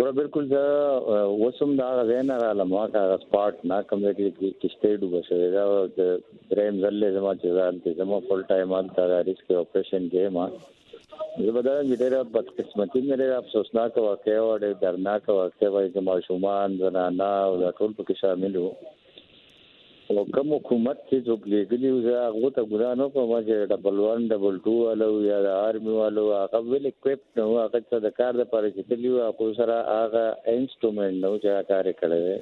ګوره بالکل زه اوس هم د هغه ځای نه رالم هغه هغه سپاټ نه کوم ځای کې کښتۍ ډوبه شوې ده او د دریم ځل دی زما چې زه هلته ځم فل ټایم هلته د ریسکیو اپریشن کې یم زه به دا ویم چې ډېره بدقسمتي مې ډېره افسوسناکه واقعه وه ډېره درناکه واقعه وه چې ماشومان زنانه او دا ټول پکې شامل وو او کوم حکومت چې څوک لېږلي و زه هغه ته ګناه نه کوم چې ډبل وان ډبل ټو والو یا د آرمي والو هغه ویل اکویپ نه و هغه څه د کار لپاره چې تللي وو هغو سره هغه انسټرومنټ نه و چې هغه کار یې کړی دی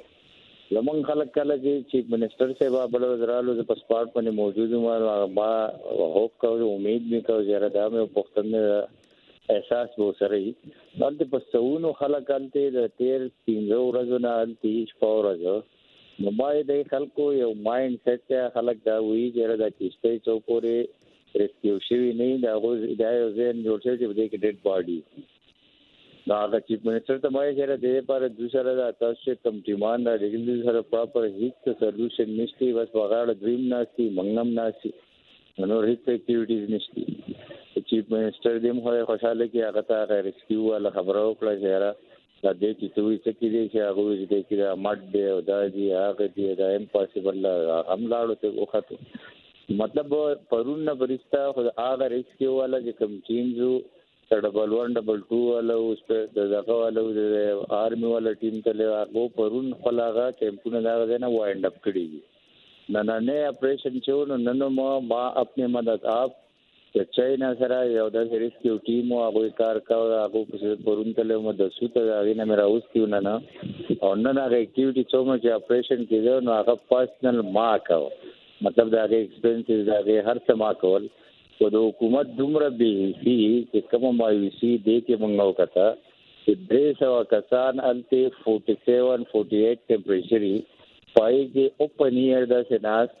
زمونږ خلک کله چې چیف منسټر صاحب بل ورځ رالو زه په سپاټ باندې موجود وم هغه ما هوپ کاوه امید مې کاوه چې یاره دا مې پوښتنه احساس به سره وي دلته په سونو خلک هلته د تیر پنځه ورځو نه هلته شپه ورځ نو باید د خلکو یو مایند سیټ ته خلک دا وایي چې دا کیسته څو پورې ریسکیو شوی نه دا غو دا یو ځین جوړ شوی چې دې کې ډیډ باډي دا هغه چیف منسٹر ته وایي چې دې پر د سره د تاسو کم ټیمان را لګل دي سره پراپر هیڅ سولوشن نشته بس وغاړه دریم ناشتي منګم ناشتي نور هیڅ اکټیویټیز نشته چیف منسٹر دې مو خوشاله کې هغه ته غیر ریسکیو ولا خبرو کړه چې دا دې چې څوی څه کې دي چې هغه وی دې کې دا مټ دی او دا دی هغه دی دا امپاسیبل هم لاړو ته وخته مطلب پرون نه برستا خو هغه ریس کې والا چې کم چینزو ډبل 1 ډبل 2 والا او دغه والا آرمي والا ټیم ته له هغه پرون خلاغه کمپونه دا غزنه وایند اپ کړی نن نه اپریشن چې نن ما ما خپل مدد اپ د چاینا سره یو داسې ریسکیو ټیم او هغه کار کاوه هغه په څیر پرون تل مو د سوت د هغه نه میرا اوستیو نه نه او نن هغه اکټیویټی څو مو چې اپریشن کیده نو هغه پرسنل ما کاو مطلب دا هغه ایکسپنسز دا هغه هر څه ما کول خو د حکومت دومره به هیسی چې کوم مایوسی دی کې مونږ وکړه چې درې سو کسان الته 47 48 ټمپریچر پای کې اوپنیر د سناس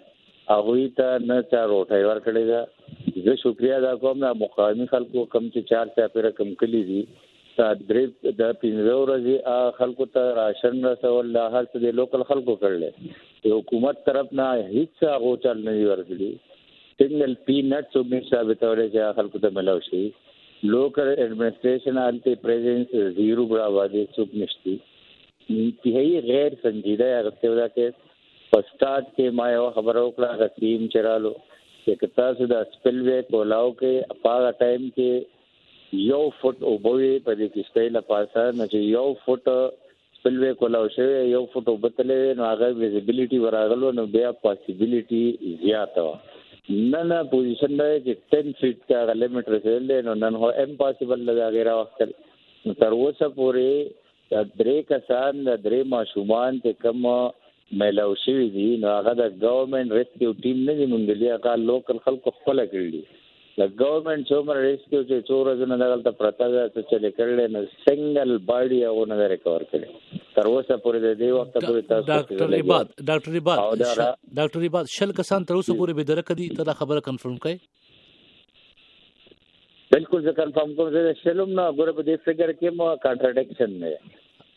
هغوی ته نه چا روټۍ ورکړې ده زه شکریا ادا کوم د مقامی خلکو کم چې چار چا پیره کم کلی دي دا درې د پنځه ورځې خلکو ته راشن رسول لا هر څه د لوکل خلکو کړل د حکومت طرف نه هیڅ هغه چل نه ورغلي سنگل پی نټ څو می ثابتول چې خلکو ته ملو شي لوکل اډمنستریشن الته پریزنس زیرو برابر دي څوک نشتی انتهایی غیر سنجیده غته ودا کې په سټارټ کې ما یو خبره وکړه هغه سیم چې رالو چې که تاسو د سپل وی کولاو کې په هغه ټایم کې یو فوټ اوبوي په دې کشته له پاسه نو چې یو فوټ سپل وی کولاو شوی یو فوټ وبتلې نو هغه ویزیبিলিټي وراغلو نو بیا پاسیبিলিټي زیاته و نن پوزیشن دی چې 10 فیټ ته غلیمټر سیل دی نو نن هو امپاسیبل لږه غیره وخت تر اوسه پورې دا درې کسان د درې ماشومان چې کوم میلاو شوی دي نو هغه د ګورنمنت ریسکیو ټیم نه دی موندلی هغه لوکل خلکو خپل کړی دي د ګورنمنت څومره ریسکیو چې څو ورځې نه دلته پرته ده څه چلې کړل نو سنگل باډي هغه نه ریکور کړي تر اوسه پورې د دې وخت پورې تاسو ډاکټر عباد ډاکټر عباد ډاکټر عباد شل کسان تر اوسه پورې به درک دي ته دا خبره کنفرم کړئ بالکل زه کنفرم کوم زه شلم نه ګوره په دې فګر کې مو کانټراډکشن نه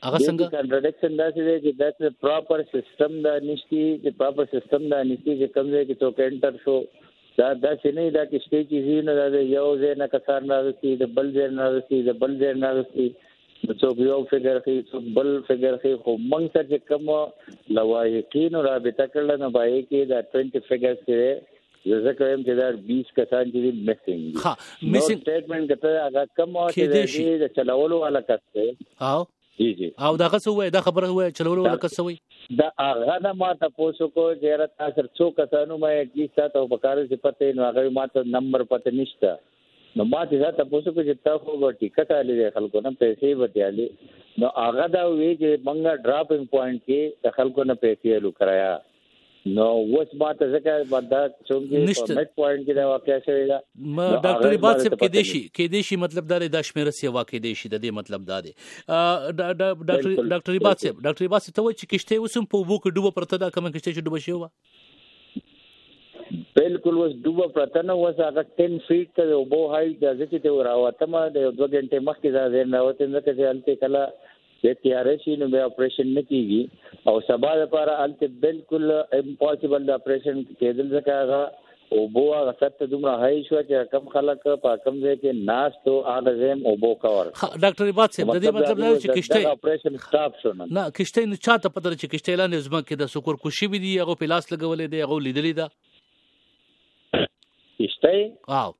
هغه څنګه کانټراډکشن دا چې چې دا چې پراپر سیستم دا نشتی چې پراپر سیستم دا نشتی چې کوم ځای کې څوک انټر شو دا دا چې نه دا کې شته چې زینه دا یو ځای نه کثار نه رسی د بل ځای نه رسی د بل ځای نه رسی څوک یو فګر خي څوک بل فګر خي خو موږ ته چې کوم لوایقین رابطه کړل نو بای کې دا 20 فګر سره زه ځکه وایم چې دا 20 کسان چې دي میسنګ دي ها میسنګ سټیټمنټ کته هغه کوم او چې د چلولو والا کس دی او جی جی او دا غسه وای دا خبره وای چلولو والا کس وای دا هغه نه ما تاسو کو چې را تاسو څو کسانو مې اټلی ساته په کار چې پته نه هغه ما ته نمبر پته نشته نو ما ته دا تاسو کو چې تاسو به ټیکټ علي خلکو نه پیسې وتیالي نو هغه دا وی چې منګه ډراپینګ پوینټ کې خلکو نه پیسې لو کرایا نو اوس ما ته ځکه دا څوم کې په میډ پوینټ کې دا واقع شوی دا ډاکټر عباد صاحب کې دیشي کې دیشي مطلب دا د شمیر سي واقع دیشي د دې مطلب دا دی ډاکټر ډاکټر عباد صاحب ډاکټر عباد صاحب ته وایي چې کشته اوسم په وو کې ډوبه پرته دا کوم کشته چې ډوبه شوی و بالکل وس ډوبه پرته نه وس هغه 10 فیټ ته وبو هاي د ځکه ته راوته ما د 2 غنټه مخکې ځا زین راوته نه ته چې انته کله د تیار شي نو به اپریشن نه کیږي او سبا لپاره الته بالکل امپوسیبل د اپریشن کېدل ځکه هغه او بو هغه ست دومره هاي شو چې کم خلک په کم ځای کې ناس ته هغه زم او بو کور ډاکټر عباد صاحب د دې مطلب دا چې کشته اپریشن سټاپ شو نه کشته نه چاته پدره چې کشته اعلان زما کې د سکور کوشي وي دی هغه په لاس لګولې دی هغه لیدلې ده کشته او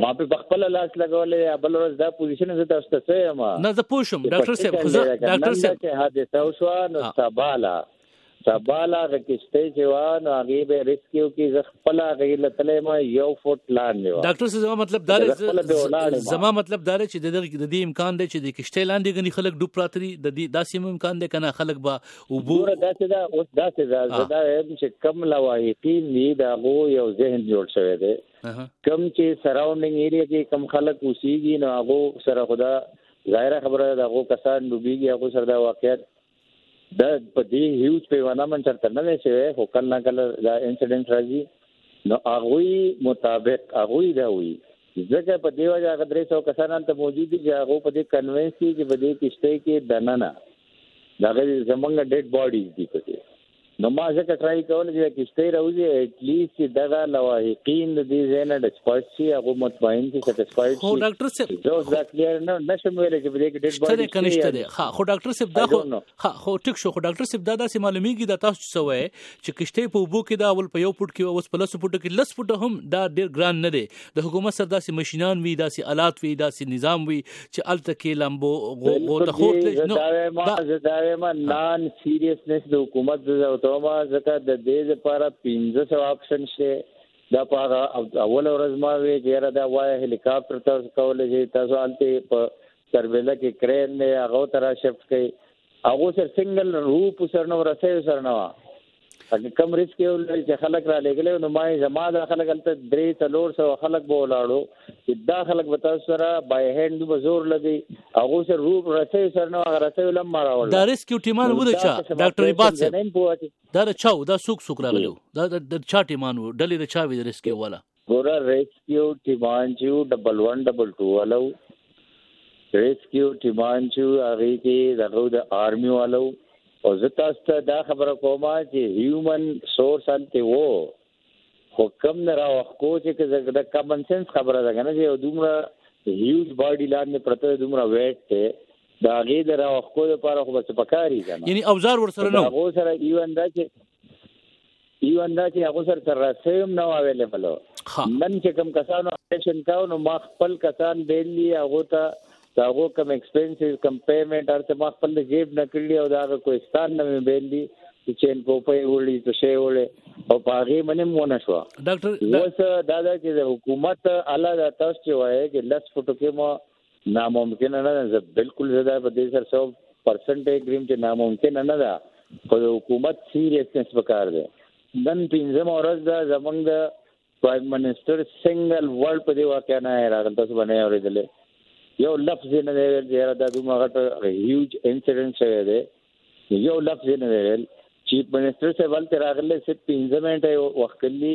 ما په خپل لاس لګولې بل ورځ دا پوزیشن زه تاسو ته څه یم نه زه پوه شوم ډاکټر صاحب خو زه ډاکټر صاحب چې حادثه وشو نو سباله سباله د کشته چې وا نو هغه به ریسکیو کې زه خپل هغه لتلې ما یو فوټ لاندې و ډاکټر صاحب زما مطلب دا دی زما مطلب دا دی چې د دې امکان دی چې د کشته لاندې غني خلک ډوب پراتري د دې داسې امکان دی کنه خلک به وبو ګوره داسې دا اوس داسې دا زه دا وایم چې کم لواحقي دي دا غو یو ذهن جوړ شوی دی کم چې سراونډینګ ایریا کې کم خلک اوسېږي نو هغه سره خدا ظاهره خبره ده هغه کسان ډوبېږي هغه سره دا واقعیت دا په دې هیوج پیمانه من چرته نه شوی خو کله کله دا انسیډنټ راځي نو هغه مطابق هغه دا وی ځکه په دې وجه هغه درې سوه کسان هلته موجود دي چې هغو په دې کنوینس دي چې په دې کښتۍ کې دننه د هغه زمونږ ډیډ باډیز دي په کې نو ما ځکه ټرای کول چې کشته راوځي اټلیست چې دغه لواحقین د دې ځای نه ډسپایټ شي هغه مطمئن شي سټیسفاید شي هو ډاکټر صاحب زه دا کلیر نه نشم ویلی چې په دې کې ډېر باندې شته کنيشته دی ها خو ډاکټر صاحب دا خو ښه خو ټیک شو خو ډاکټر صاحب دا داسې معلومیږي دا تاسو څه وایي چې کشته په اوبو کې دا اول په یو فوټ کې اوس په لس فوټ کې لس فوټ هم دا ډیر ګران نه دی د حکومت سره داسې ماشينان وي داسې آلات وي داسې نظام وي چې الته کې لامبو غو ته خور تل نو دا دا ما نان سیریسنس د حکومت د اوتوما ځکه د دې لپاره 1500 اپشن شي دا په اول ورځ ما وی چې را دا وای هلیکاپټر تاسو کولای شئ تاسو الته په سربېله کې کرین دی هغه ته را شفټ کړي هغه سر سنگل روپ سر نو رسې سر نو هغه کم ریسک یو لري چې خلک را لګل نو ما زما د خلک الته درې تلور سو خلک به ولاړو چې دا خلک به تاسو سره بای هند به زور لګي هغه سر روپ رسې سر نو هغه رسې لم ما راول دا ریسک یو ټیمان و ده چا ډاکټر ریبات دا چاو دا سوق سوق راغلو دا د چا ټیمان و ډلې د چا وی ریسک ولا ګوره ریسکیو ټیمان چې ډبل 1 ډبل 2 والو ریسکیو ټیمان چې هغه کې دغه د آرمي والو او زه تاسو ته دا خبره کوم چې هیومن سورس انته وو خو کم نه را وخکو چې د کامن سنس خبره ده کنه چې دومره هیوج باډي لاندې پرته دومره ویټ ته دا غي د را وخکو لپاره خو بس پکاري کنه یعنی اوزار ورسره نو هغه سره ایوان دا چې ایوان دا چې هغه سره سره سیم نو اویلیبل نن چې کوم کسانو اپلیکیشن کاو نو ما خپل کسان بیلی هغه ته دا هغه کوم ایکسپنسز کوم پیمنٹ ارته ما خپل جیب نه کړی او دا کوهستان نه بیلی چې چین په پي وړي څه شي وړي او پاغي منه مونږ شو ډاکټر اوس دا دا چې حکومت اعلی د تاسو چې وایي چې لس فټو کې مو ناممکنه نه ده زه بالکل زه دا په دې سره سو پرسنټ اګریم چې ناممکنه نه ده خو د حکومت سیریسنس پکار دی نن پنځم ورځ ده زمونږ د پرایم منسټر سنگل ورډ په دې واقعا نه راغلی تاسو باندې اورېدلې یو لفظ نه دی ویل چې دا دومره غټ هیوج انسیډنټ شوی دی یو لفظ نه دی ویل چیف منسټر صاحب ولته راغلی چې پنځه منټه وخت کلی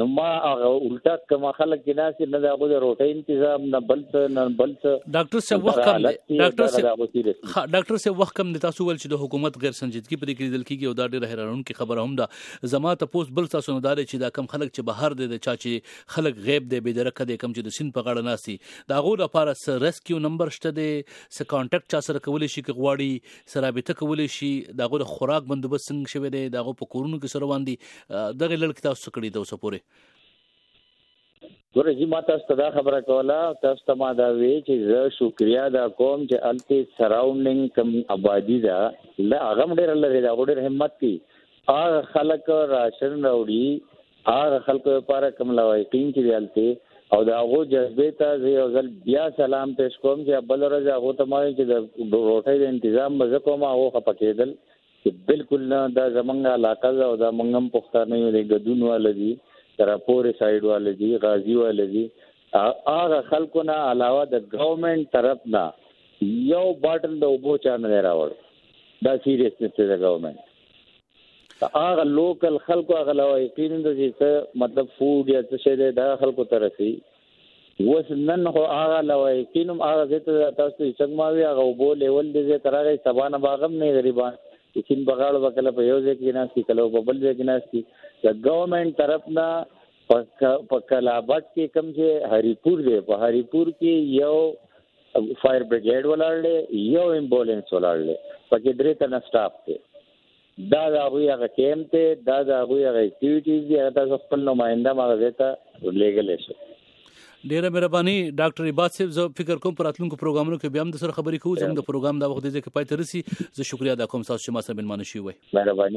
نو ما هغه الټا کما خلک کې ناسې نه دا غو د روټي تنظیم نه بل څه نه بل څه ډاکټر صاحب وخت کم دی ډاکټر صاحب ډاکټر صاحب وخت کم دی تاسو ول چې د حکومت غیر سنجیدګي پرې کې دل کېږي او دا ډېر حیرانون کې خبره هم ده زما ته پوس بل تاسو نه دار چې دا کم خلک چې بهر دي د چا چې خلک غیب دی به درکه دي کم چې د سین په غاړه ناسي دا غو لپاره س ریسکیو نمبر شته دي س کانټیکټ چا سره کولای شي کې غواړي سره رابطه کولای شي دا غو د خوراک بندوبست څنګه شوی دی دا غو په کورونو کې سره وان دي دغه لړ کې تاسو کړی د اوسه پورې ګوره زی ما تاسو ته دا خبره کوله تاسو ته ما دا وی چې زه شکریا دا کوم چې الته سراوندینګ کم آبادی دا لا هغه ډیر لري دا ډیر همت کی هغه خلک راشن راوړي هغه خلکو لپاره کم لوایټین چې دیالته او دا هغه جذبه ته زه یو ځل بیا سلام پېښ کوم چې بل ورځ هغه ته ما چې د روټۍ د تنظیم مزه کوم هغه خپکېدل چې بلکل نه دا زمونږ علاقه ده او دا مونږ هم پښتانه یو د ګدون واله دي راپورې سایډ واله دي غازی واله دي هغه خلکو نه علاوه د ګورنمنت طرف نه یو باټل د اوبو چا نه راوړ دا سیریس نشته د ګورنمنت هغه لوکل خلکو هغه لوایقین د دې څه مطلب فوډ یا څه شی دا خلکو ته رسي اوس نن خو هغه لوایقي نوم هغه ځای ته تاسو ته څنګه ما وي هغه اوبو لیول دې ځای ته راغی سبا نه به هغه هم نه وي غریبان د سیند په غاړو به کله په یو ځای کې ناست وي کله په بل ځای کې ناست وي د ګورنمنټ طرف نه په کلابټ کې کوم چې هریپور دی په هریپور کې یو فایر بریګیډ ولاړ دی یو امبولانس ولاړ دی پکې درې تنه سټاف دی دا د هغوی هغه کیمپ دی دا د هغوی هغه اکټیویټیز دي هغه تاسو خپل نماینده هم هغه ځای ته لېږلی شئ ډیره مهرباني ډاکټر عباد صاحب زه فکر کوم پر راتلونکو پروګرامونو کې بیا هم د سره خبرې کوو زموږ د پروګرام دا وخت دی چې پای ته رسی زه شکریا ادا کوم تاسو چې ما سره بنمانه شوی وای مهرباني